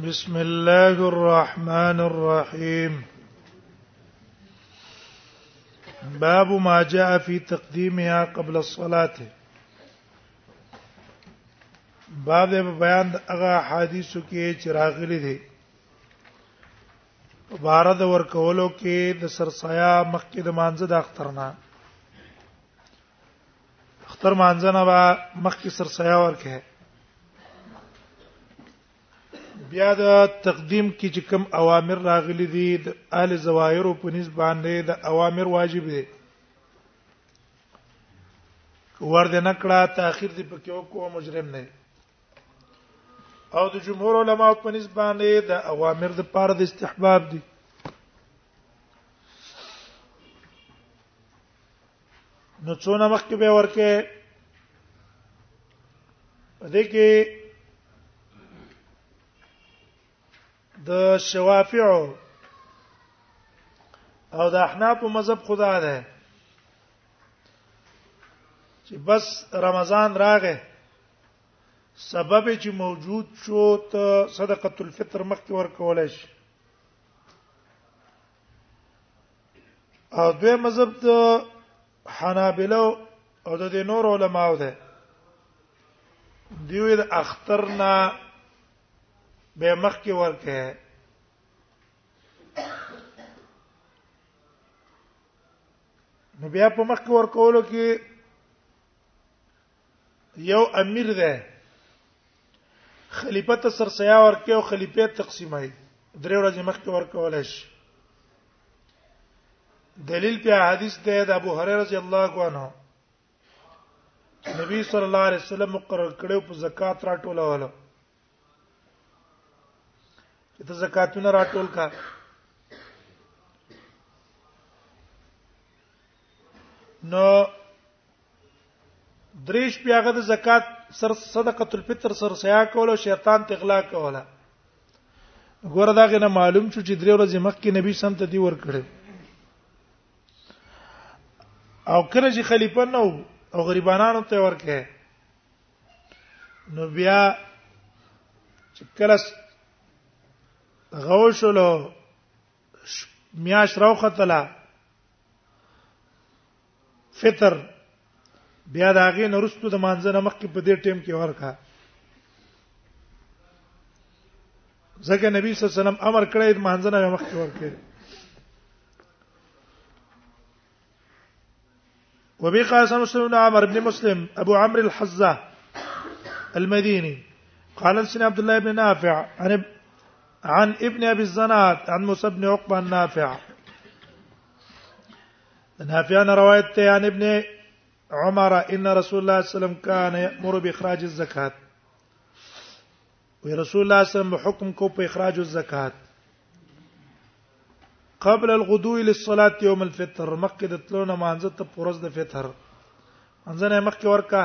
بسم الله الرحمن الرحيم باب ما جاء في تقديمها قبل الصلاه باب د بیان د هغه حدیثو کې چې راغلي دي بار د ورکولو کې د سرسایا مخکې د مانزه د اخترنا اختر مانځنه با مخکې سرسایا ورکه بیا د تقدیم کې چې کوم اوامر راغلي دي د اهل زوایر په نسبت باندې د اوامر واجب دي ور دې نکړه تاخير دې پکې وکړو مجرم نه او د جمهور علما په نسبت باندې د اوامر د پاره د استحباب دي نو څونه وخت به ورکه دې کې د شوافعو او د احناف مذهب خدا ده چې بس رمضان راغې سبب چې موجود شو ته صدقه الفطر مخکې ورکول شي او دوی مذهب د حنابلو او د نور علماو ده دیوی د اخترنا به مخ کې ورکه نو بیا په مخ کې ورکولو کې یو امیر ده خلیفہ ته سرسیا ورکه او خلیفہ تقسیمای درې ورځې مخکې ورکول شي دلیل په حدیث ده د ابو هريره رضی الله عنه نبی صلی الله علیه وسلم مقرر کړو په زکات راټولولو چې ته زکاتونه راټول کا نو دریش پیاغه د زکات سر صدقه الفطر سر سیا کول او شیطان تغلا کوله ګور دا غنه معلوم شو چې درې ورځې مخکې نبی سم ته دی ور کړو او کله چې خلیفہ نو او غریبانو ته ورکه نو بیا چې کله غوښلو میاش راو ختلا فطر بیا دا غي نورستو د مانځنه مخکې په دې ټیم کې ورکا ځکه نبی صلی الله علیه وسلم امر کړی د مانځنه مخکې ورکړي وبي قاسم مسلم بن عمرو بن مسلم ابو عمرو الحزه المديني قال سنا عبد الله بن نافع عن عن ابن ابي الزناد عن موسى بن عقبه النافع نافع روایت ته عن ابن عمر ان رسول الله صلى الله عليه وسلم كان يأمر باخراج الزكاه وی رسول الله صلی الله علیه وسلم حکم کو په اخراج الزکات قبل الغدو الى الصلاه يوم الفطر مکه د تلو نه مانځه ته پرز د فطر انځنه مکه ورکا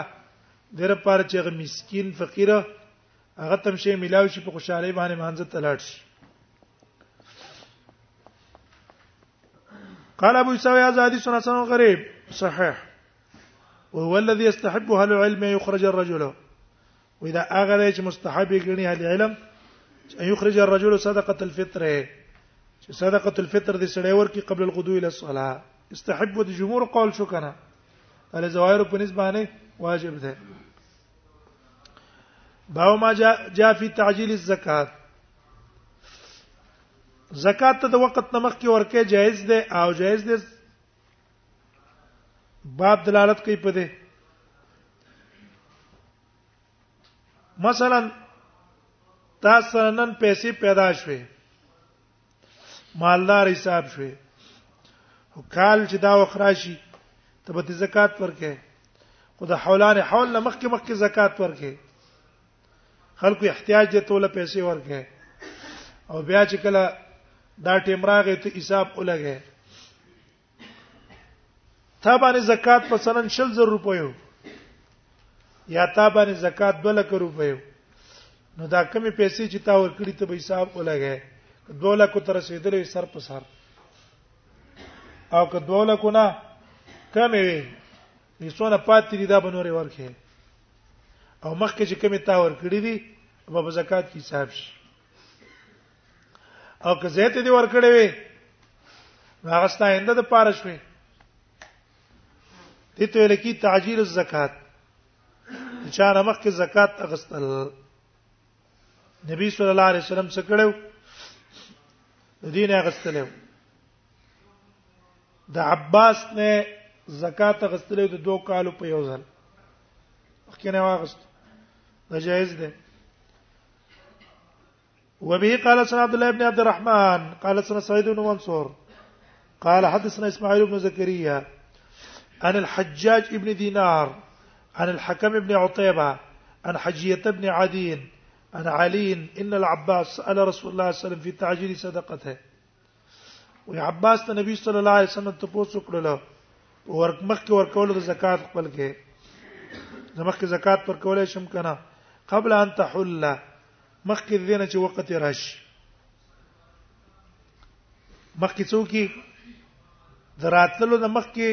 ډیر پاره چې غ مسكين فقير هغه تم شي ملاوي شي په خوشاله باندې مانځه ته لاړ شي قال ابو يساوي هذا حديث حسن غريب صحيح وهو الذي يستحبه اهل العلم يخرج الرجل وې دا هغه دی چې مستحب ګڼي اهل علم چې یخرج الرجل صدقه الفطر چې صدقه الفطر د سړی ورکی قبل الغدو الى الصلاه استحب د جمهور قول شو کنه ال زوایر په نسبت باندې واجب ده باو ما جاء جاء في تعجيل الزکات زکات ته د وخت نمخ کې ورکه جایز ده او جایز ده باب دلالت کوي په دې مثلا تاسو نن پیسې پیدا شوي مالدار حساب شوي او کال چې دا وخراشي ته به زکات ورکې خو د حولان حول مخکې مخکې زکات ورکې خلکو احتیاج دي توله پیسې ورکه او بیا چې کله دا ټیم راغې ته حساب ولګې تا باندې زکات په سنن 60000 روپیو یا تا باندې زکات 2 لک روپیو نو دا کمی پیسې چې تا ورکړي ته به حساب ولګې 2 لک تر رسیدلې سر په سر او که 2 لک نه کمې وي دې څونه پاتې دي دا به نورې ورکه او مخکې چې کمی تا ور کړی دي به په زکات کې حساب شي او که زه ته دې ور کړې وي هغه ستا هند د پاره شوي دې ته لکی تعجیل الزکات چې هغه مخکې زکات اغستل نبی صلی الله علیه وسلم څخه کړو دین اغستلو د عباس نه زکات اغستل د دوه کالو په یو ځل مخکې نه واغست دا جائز ده وبه قال سنا عبد الله بن عبد الرحمن قال سنا سعيد بن منصور قال حدثنا اسماعيل بن زكريا عن الحجاج بن دينار عن الحكم بن عطيبة عن حجية بن عدين عن علي إن العباس سأل رسول الله صلى الله عليه وسلم في تعجيل صدقته وی عباس ته نبی صلی الله علیه وسلم ته پوسو کړل ورک مخ کې ورکول د زکات خپل کې زمخ کې زکات پر کولای شم کنه قبل ان تحل مخ کې دینه چې وخت راشي مخ کې څوکي دراتلو د مخ کې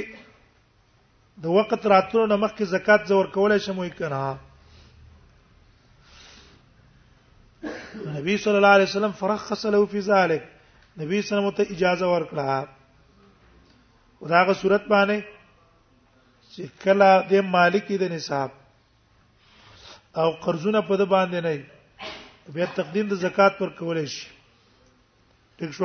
د وخت راتلو نه مخکې زکات زور کولای شم وای کنه نبی صلی الله علیه وسلم فرخص له فی ذلک نبی صلی الله علیه وسلم ته اجازه ورکړه وداغه صورت باندې چې کله د مالک د نصاب او قرضونه په د باندې نه بیا تقدیم د زکات پر کولای شي ٹھیک شو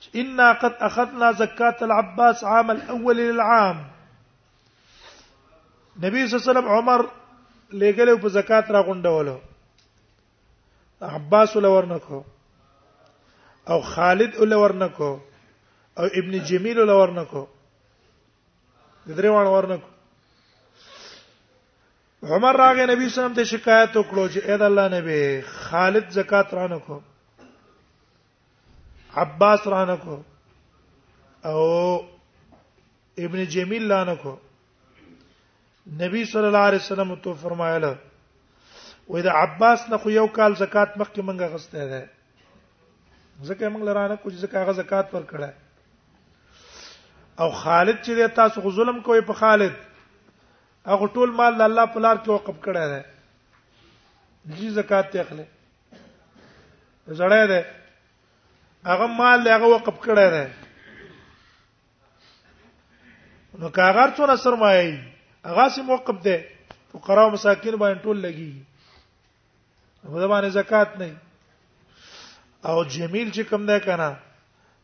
چې انا قد اخذنا زکات العباس عام الاول للعام نبی صلی الله علیه وسلم عمر لګلو په زکات را غونډولو عباس ولور نکو او خالد ولور نکو او ابن جمیل ولور نکو د دریوان ور نکو عمر راغی نبی صلی الله علیه وسلم ته شکایت وکړو چې اې د الله نبی خالد زکات را نکو عباس رانه کو او ابن جمیل لانه کو نبی صلی الله علیه وسلم تو فرمایله وې دا عباس نه خو یو کال زکات مخکې منګه غسته ده ځکه موږ لرانه کوم چې هغه زکات پر کړه او خالد چې تاسو خو ظلم کوی په خالد هغه ټول مال د الله په لار کې وقف کړه ده دې زکات ته اخلي زړه ده هغه مال هغه وقف کړی دی نو کاغر څونه سرمایي هغه سم وقف دی فقرا او مساکین باندې ټول لګي هغه باندې زکات نه او جمیل چې کم ده کنه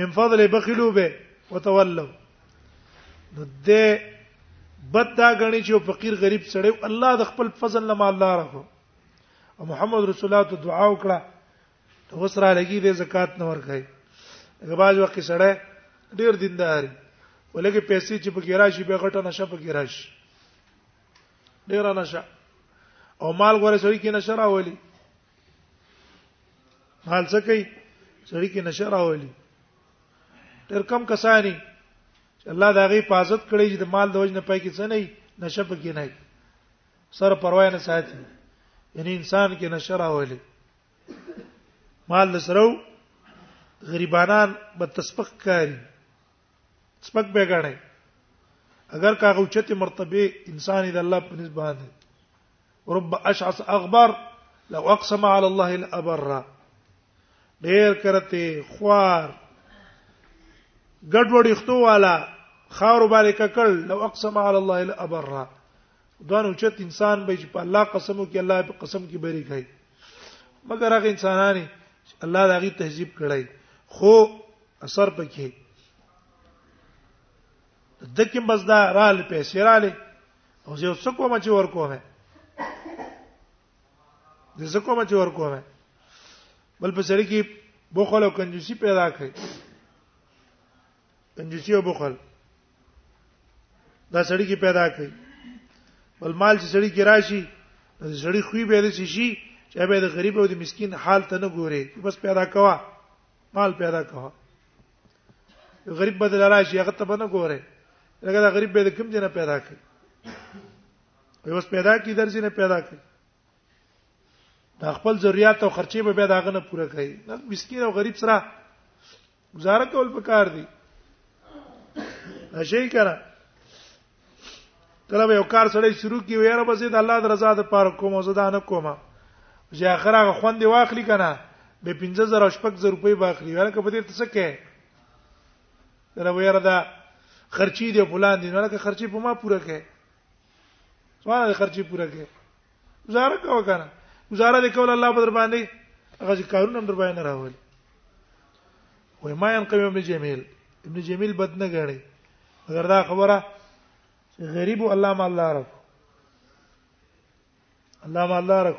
من فضل بخلوا به وتولوا نو دې بد دا غني چې فقیر غریب سړی الله د خپل فضل نه مالدار کړو او محمد رسول الله ته دعا وکړه وسره لګي دې زکات نه ورکړي غباج وخت سړی ډیر دیندار ولکه پیسې چې پکې راشي به غټه نشه پکې راشي ډیر نشه او مال غوړې سړی کې نشه راولي حال څه کوي سړی کې نشه راولي تر کم کسانی الله دا غي حفاظت کړی چې د مال د وجنه پای کې څه نه نشه پکې نه سر پروا نه ساتي یعنی انسان کې نشه راولي مال سره غریبانان به تسبق کوي سپک به غړي اگر کاغه اوچته مرتبه انسان د الله په نسبت باندې رب اشعث اغبر لو اقسم على الله الابر ډیر کرته خوار ګډوډ اختو والا خاور باندې ککړ لو اقسم على الله الابر دوه اوچت انسان به چې په الله قسم وکي الله په قسم کې بری کوي مګر هغه انسانانی الله دا غي تهذیب کړی خو اثر پکې دکه بس دا رال پیسې رااله او زه څه کوم چې ورکوم د زه کوم چې ورکوم بل په سړی کې بخل او کنجوسی پیدا کړي کنجوسی او بخل دا سړی کې پیدا کړي بل مال چې سړی کې راشي د سړی خوې به د شي چې به د غریب او د مسکین حال ته نه ګوري بس پیدا کوا مال پیدا کوا غریب بدل راشي هغه ته بنه ګوره هغه دا غریب به کوم جنه پیدا کړي اوس پیدا کی درځي نه پیدا کړي دا خپل ضرورت او خرچې به دا غنه پوره کړي دا مسکین او غریب سره گزاره کول پکار دي شي کړه کله به یو کار سره شروع کی ویره به زید الله د رضا د پاره کوم زه دا نه کوم چې اخر هغه خوند دی واخلی کنه به 15000 او 6000 روپۍ باخلی ورکه په دې ته څه کې دا ویره دا خرچي دی فلان دی نه لکه خرچي په ما پوره کې سوال خرچي پوره کې گزاره کوه کنه گزاره دې کول الله بدر باندې هغه چې کارونه هم در باندې نه راول وای ما ان قوم ابن جمیل ابن جمیل بد نه غړي مګر دا خبره چې غریب الله ما الله رب الله ما الله رب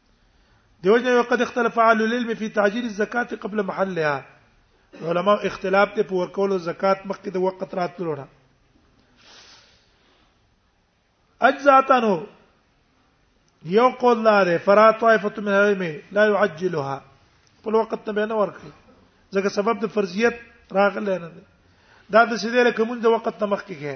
دیوژن یو قد اختلف اهل العلم فی تعجیل الزکات قبل محلها علماء اختلاف ته په ورکولو زکات مخکې د وخت راتلو نه اجزاتانو یو قول لاره فرا طائفه من العلم لا يعجلها په وخت ته نه ورکړي ځکه سبب د فرضیت راغلی نه دی دا د سیدې له کوم د وخت ته مخکې کې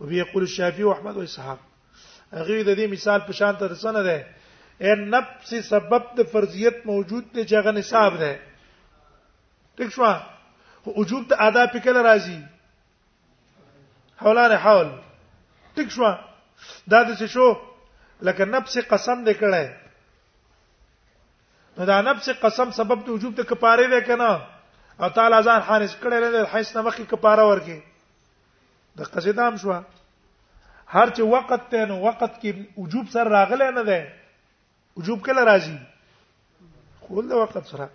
وبيقول الشافعي واحمد واسحاق هغه د دې مثال په شان تر څنګه ده ان نفس سبب د فرضیت موجود دی چې هغه نصاب ده ټیک شو خو وجوب د ادا په کله راځي حولان حول ټیک شو دا د څه شو لکه نفس قسم دې کړه نو دا نفس قسم سبب د وجوب د کفاره ده کنه او تعالی ځان حارس کړي له حیث نه مخکې کفاره ورکړي د قصیدام شو هر چې وخت ته نو وخت کې وجوب سر راغلی نه ده وجوب کله راځي خول د وخت سره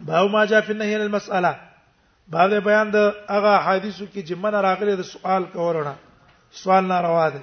باو ما جاء في النهي عن المساله بعد بیان د هغه حدیثو کې چې من راغلي د سوال کولونه سوال ناروا ده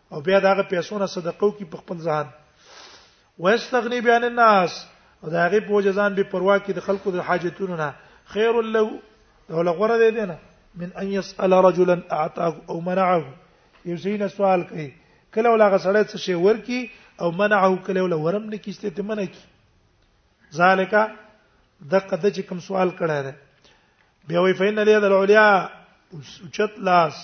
او بیا داغه پیسو نه صدقه وکي په خپل ځان ويستغني بیان الناس او دا غي په جزان به پروا کې د خلکو د حاجتونو نه خير له او لغره دې دینه من ان يسال رجلا اعطاه او منعه یو زینه سوال کوي کله ولا غسړې څه شي ورکی او منعه کله ولا ورم نه کیسته ته منع کی ذالک دقه د چې کوم سوال کړه ده بیا وی فین له العلیا چت لاس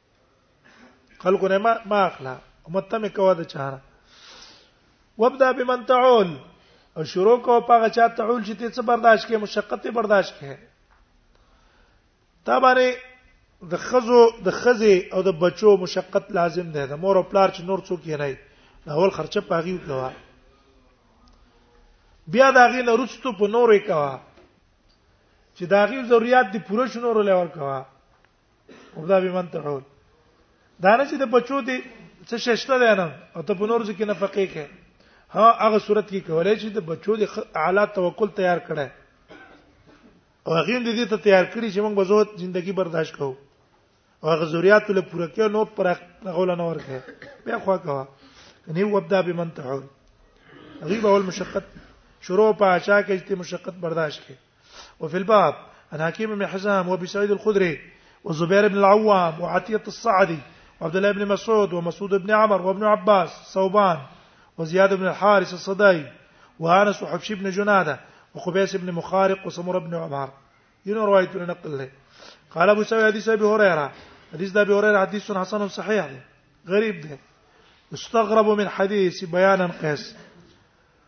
خلکو نه ما ما اخلا متمه کوه د چاره وابدا بمن تعول او شروع کو پاغه چا تعول چې ته څه برداشت کې مشقت برداشت کې تا باندې د خزو د خزي او د بچو مشقت لازم ده د مور او پلار چې نور څوک یې نه اول خرچه پاغي وکوا بیا دا غي نه رستو په نورې کوا چې دا غي ضرورت دي پوره شنو ورلې ورکوا ودا به من تعول دا نه چې د بچو دي څه ششته دی نه او ته په نور ځکه نه فقې کې ها هغه صورت کې کولای شي د بچو د اعلی توکل تیار کړي او هغه دې ته تیار کړی چې موږ بزوت ژوندۍ برداشت کوو او هغه ذریات له پوره کې نو پر غول نه ورکه بیا خو کا نه وبدا بمن تعود غیب اول مشقت شروع په عشاء کې چې مشقت برداشت کړي وفي الباب عن حكيم بن حزام وابي سعيد الخدري والزبير بن العوام وعتية الصعدي وعبد الله بن مسعود ومسعود بن عمر وابن عباس صوبان وزياد بن الحارث الصدي وانس وحبشي بن جناده وخبيس بن مخارق وسمر بن عمار ينو روايه نقل له قال ابو سعيد حديث ابي هريره حديث ابي هريره حديث حسن صحيح ده غريب ده استغرب من حديث بيان قيس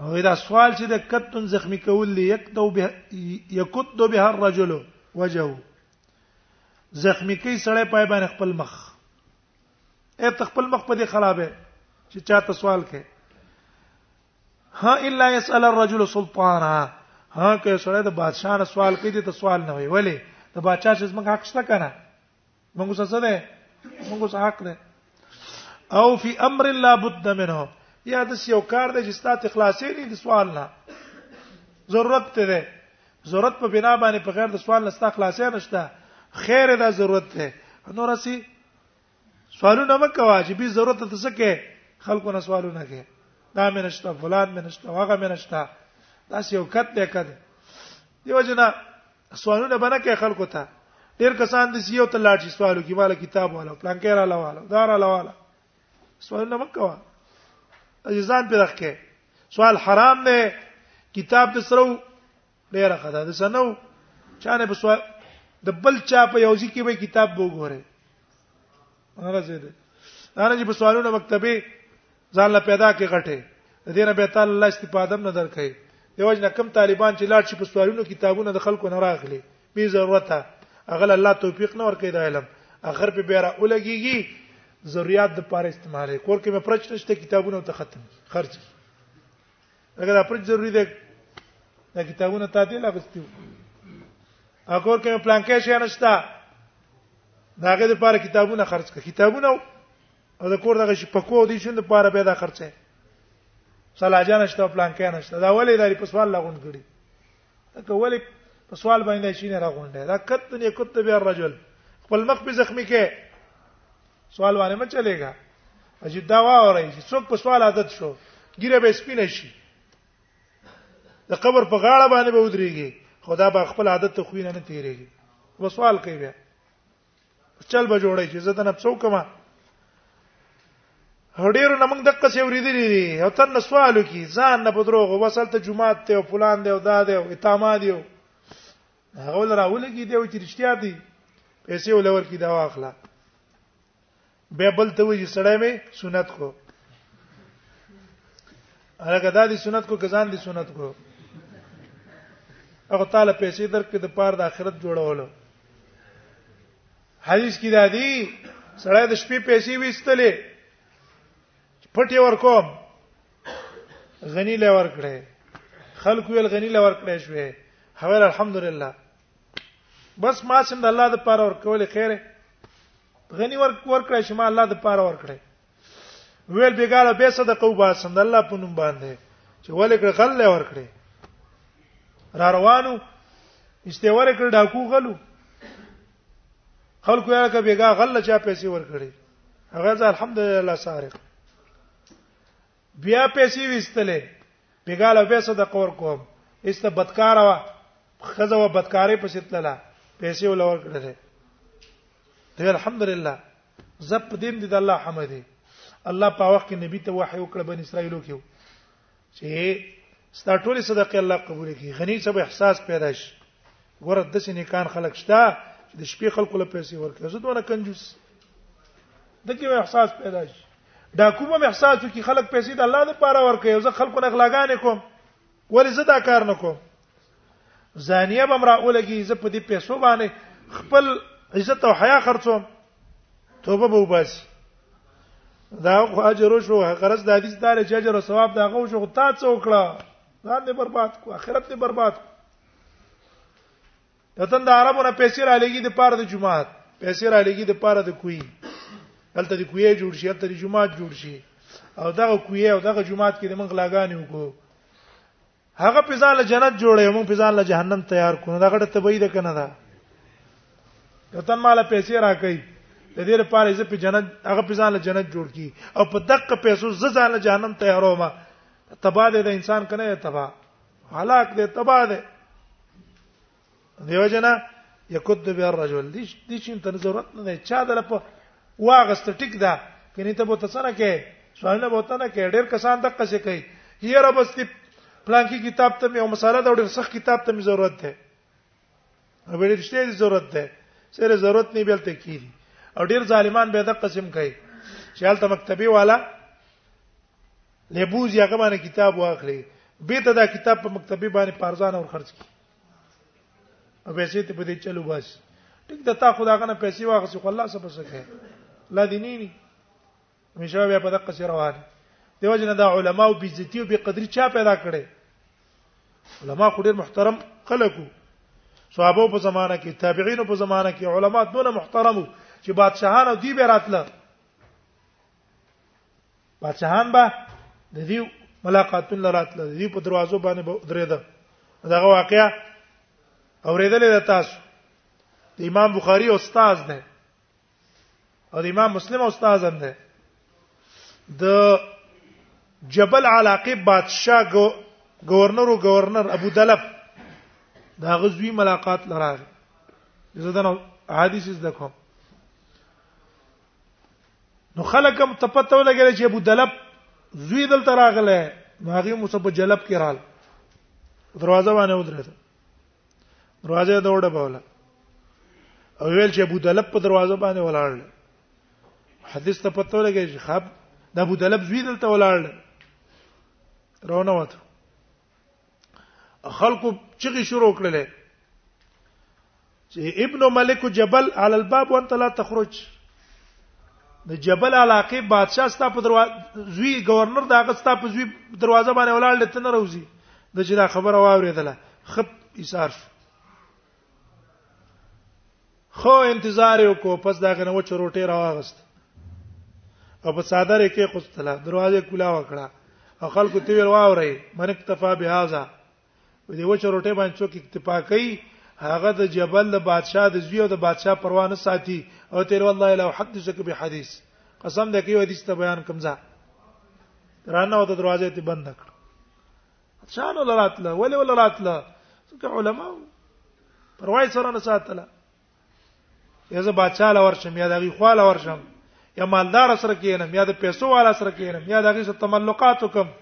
او دا سوال چې د کتن زخمی کول لې یکدو به یکد به الرجل وجهه زخمی کوي سړی پای باندې خپل مخ اته خپل مخ په دې خرابې چې چاته سوال کوي ها الا يسال الرجل سلطانا ها که سړی د بادشاہ نه سوال کوي ته سوال نه وي ولی د بادشاہ چې زمونږ حق شته کنه موږ څه څه ده موږ څه حق ده او فی امر لا بد منه یا د یو کار د جستات اخلاصې نه د سوال نه ضرورت ته ده ضرورت په بنا باندې په غیر د سوال نه ستا خلاصې نشته خیر دا ضرورت ده نور اسی سوالونه مکوا چې به ضرورت ته څه کې خلکو نه سوالونه کې دا مې نشته فلان مې نشته هغه مې نشته دا یو کته کده دیو جنا سوالونه بنه کې خلکو ته ډیر کسان د سیو ته لاړ شي سوالو کې مال کتاب والا پلان کې را لواله دار را لواله سوالونه مکوا ځان په دغه سوال حرام نه کتاب د سرو ډیره خدا د سنو چانه په سوال د بل چا په یوځی کې به کتاب وګوره نه راځي دي دا نه چې په سوالونو مکتبه ځان لا پیدا کې غټه د دې نه به تعالی الله استفاده نه درکې یو جن کم طالبان چې لاړ شي په سوالونو کتابونه د خلکو نه راغلي به ضرورت اغل الله توفیق نه ورکې دا علم اخر په بیره ولګيږي ضرورت د پاره استعمال کور کې مې پرچ نشته کتابونه ته ختم خرچ هغه دا پر ضروری ده دا کتابونه تا دې لا غستیو اګور کې پلان کې شي نشتا داګه لپاره کتابونه خرج کړه کتابونه او د کور دغه شي پکو دي شوند لپاره به دا خرچه سلاجان نشته پلان کې نشته دا ولې داري په سوال لغون کړي دا ولې په سوال باندې شي نه راغونډه دا کت نه کت به الرجل خپل مخ په زخمی کې سوال باندې ما چلےګا چې دا واوري چې څوک په سوال عادت شو ګیره به سپینه شي د قبر په غاړه باندې به ودرېږي خدا به خپل عادت ته خوینه نه تیریږي و سوال کوي بیا چل به جوړی شي زه ته نه څوک ما هډیرو نه موږ دغه څه ورېدلې دي او تر نه سوالو کې ځان نه پدروغ وسل ته جمعات ته او فلان دی او دا دی او اتما دی هغه ول راولګي دی او چې رښتیا دی پیسې ولور کې دا واخله به بل ته وی سړی می سنت کو هغه دا دي سنت کو کزان دي سنت کو هغه تعالی پیسې درکې د پاره د آخرت جوړولو حدیث کې دا دی سړی د شپې پیسې وېستلې پټي ورکوم غنی لور کړې خلکو یې غنی لور کړې شوې هغه الحمدلله بس ما سم د الله د پاره ور کول خیره غنی ور ور کړی چې ما الله د پاره ور کړی ویل بیګاله به صدقه وباسم د الله په نوم باندې چې ولې کړ غل ور کړی را روانو استوره کړ ډاکو غلو خلکو یې کا بیګا غل چا پیسې ور کړی هغه ځ الحمدلله سارق بیا پیسې وستلې پیګاله به صدقه ورکوم ایسته بدکار وا خزه و بدکارې پسې تلله پیسې ول ورکړلې ته الحمدلله زپ دین دې د الله حمدې الله په وخت کې نبی ته وحی وکړ بن اسرائیلو کې چې ستا ټولې صدقې الله قبول کړي غني څه احساس پیدا شي ګوره د سینې کان خلک شته چې د شپې خلکو له پیسې ورکړي زه دونه کنجوس دغه احساس پیدا شي دا کوم احساس چې خلک پیسې د الله لپاره ورکړي او زه خلکو نه غلاګانې کوم ولې زه دا کار نه کوم زانیه بم را اولګي زه په دې پیسو باندې خپل عزت او حیا خرڅوم توبه به وباسي دا خو اجر شو غرض د حدیث دار چې اجر او ثواب دا غو شو تا څه وکړه ځان دې برباد کو اخرت دې برباد کو دتن د عربو نه پیسې را لګي د پاره د جمعات پیسې را لګي د پاره د کوی دلته د کوی جوړ شي دلته د جمعات جوړ شي او دغه کوی او دغه جمعات کې د منغ لاګانی وکړو هغه په ځان له جنت جوړه موږ په ځان له جهنم تیار کړو دا غټه تبعی ده کنه دا کتن مال پیسې راکې د دې لپاره چې په جنت هغه په ځان له جنت جوړ کی او په دقه پیسو ز ځان له جهنم تیاروم تبا دې د انسان کنه تبا هلاک دې تبا دې دیو جنا یکد بیا الرجل دې دې چې ته ضرورت نه دی چا دل په واغست ټیک دا کني ته بوته سره کې سوال نه بوته نه کې ډېر کسان د قصې کوي یره بس دې پلان کې کتاب ته مې او مساله دا ډېر سخت کتاب ته مې ضرورت ده او ډېر شته دي ضرورت ده سره ضرورت نه بیل تکیر او ډېر ظالمان به د قسم کوي چې حالت مکتبي والا لبوز یا غمانه کتاب واخلي به ته دا کتاب په مکتبي باندې پارزان او خرج کی او پیسې ته بده چلو بس ټیک د تا خدا غنه پیسې واغسې خو الله سبحانه وتعالى لا دیني نه همیشه بیا په دقه سره روان دیو جن دا علما او بیزتی او بقدری چا پیدا کړي علما خو ډیر محترم خلکو صحابه په زمانہ کې تابعین په زمانہ کې علما دونه محترمو چې بادشاهان او دی به راتله بادشاهان به د دې ملاقاتون لراتله د دې په دروازو باندې درېده دغه واقعیا اوریدلې ده تاسو د امام بخاری استاد ده او د امام مسلم استاد هم ده د جبل علاقه بادشاه گورنر او گورنر ابو دلب دا غزوی ملاقات لراغ زدن حدیث زده کوم نو خلکم ته پته ولګل چې ابو دلب زوی دلته راغله نو هغه مصب جلب کې رال دروازه باندې ودرېد دروازه دا وړه بوله او ویل چې ابو دلب په دروازه باندې ولاړ حدیث ته پته ولګی چې خاب د ابو دلب زوی دلته ولاړ رونه وته خلکو چغي شروع کړل چې ابن ملک جبل علی الباب وانت لا تخرج د جبل علاقه بادشاہ ستا په دروازه زوی گورنر دا غستا په زوی دروازه باندې ولاړ لته نه روزي د چې دا خبره واورېدله خپ ایثار شو خو انتظار یو کو پس دا غنه و چروټه راوغست او په صادره کې خوستله دروازه کولا وکړه او خلکو ته ویل واوري من اکتفا بهذا په دې وچه روټه باندې څوک اکتفا کوي هغه د جبل د بادشاه د زوی او د بادشاه پروا نه ساتي او تیر والله لو حدثک به حدیث قسم دې کوي حدیث ته بیان کمزا رانه او د دروازې ته بند کړ شان ولراتله ولې ولراتله څنګه علما پروا یې سره نه ساتله یا زه بادشاہ لور شم یا دغه خو لور شم یا مالدار سره کینم یا د پیسو والا سره کینم یا دغه سره تملقات وکم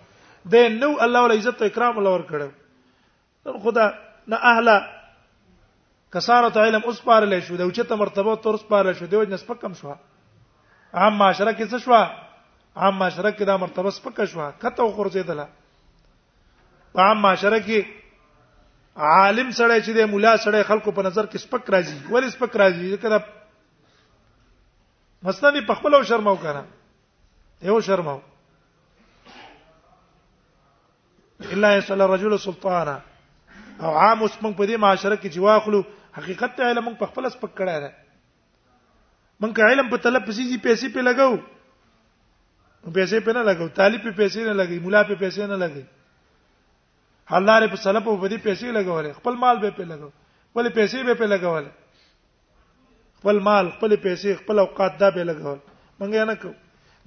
د نو الله ول عزت او اکرام لور کړو نن خدا نه اهلا کسانو ته علم اوس پارل شو د اوچته مرتبه تور اوس پارل شو د وجه نس پکم شو عام معاشره کې څه شو عام معاشره کې دا مرتبه سپکه شو کته خورځیدله په عام معاشره کې عالم سړی چې د مولا سړی خلکو په نظر کې سپک راځي ولې سپک راځي ځکه دا مثلا په خپل او شرماو کنه یو شرماو الا يسال الرجل سلطانا او عام اوس موږ په دې معاشره کې چې واخلو حقیقت ته علم موږ په خپل سپک کړه مونږه علم په طلب پسې دي پیسې په لګاو پیسې په نه لګاو طالب په پیسې نه لګي مولا په پیسې نه لګي الله رب سلف په دې پیسې لګولې خپل مال به په لګاو ولې پیسې به په لګولې خپل مال خپل پیسې خپل اوقات دا به لګول مونږه نه کو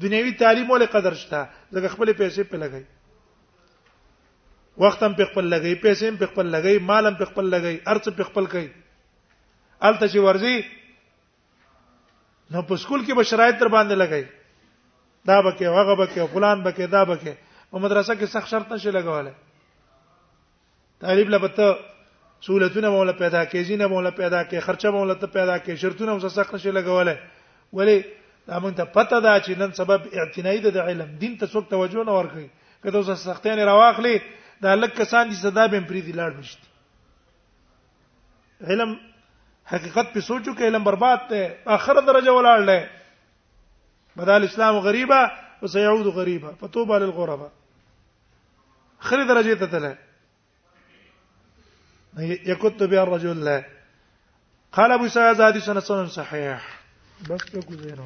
دنیوي تعلیم ولې قدر شته ځکه خپل پیسې په لګي وخت هم په خپل لګي پیسې هم په خپل لګي مال هم په خپل لګي ارڅ په خپل کوي الته چې ورځي نو په سکول کې به شرایط تر باندې لګای دا بکې هغه بکې فلان بکې دا بکې په مدرسه کې سخت شرط نشي لګواله طالب لپاره سہولتونه مولا پیدا کې زینه مولا پیدا کې خرچه مولا ته پیدا کې شرطونه هم سخت نشي لګواله ولی دا موږ ته پته ده چې نن سبب اعتنائی د علم دین ته څوک توجه نه ورکړي کله اوس سختیان راواخلي دا لک کسان دي صدا به پریدي لاړ مشتي علم حقیقت په سوچو کې علم برباد ته اخر درجه ولاړ لې بدل اسلام غریبه وسيعود غریبه فتوبه للغربه اخر درجه ته تله يكت بها الرجل لا قال ابو سعيد حديث سنه صحيح بس يكو زينو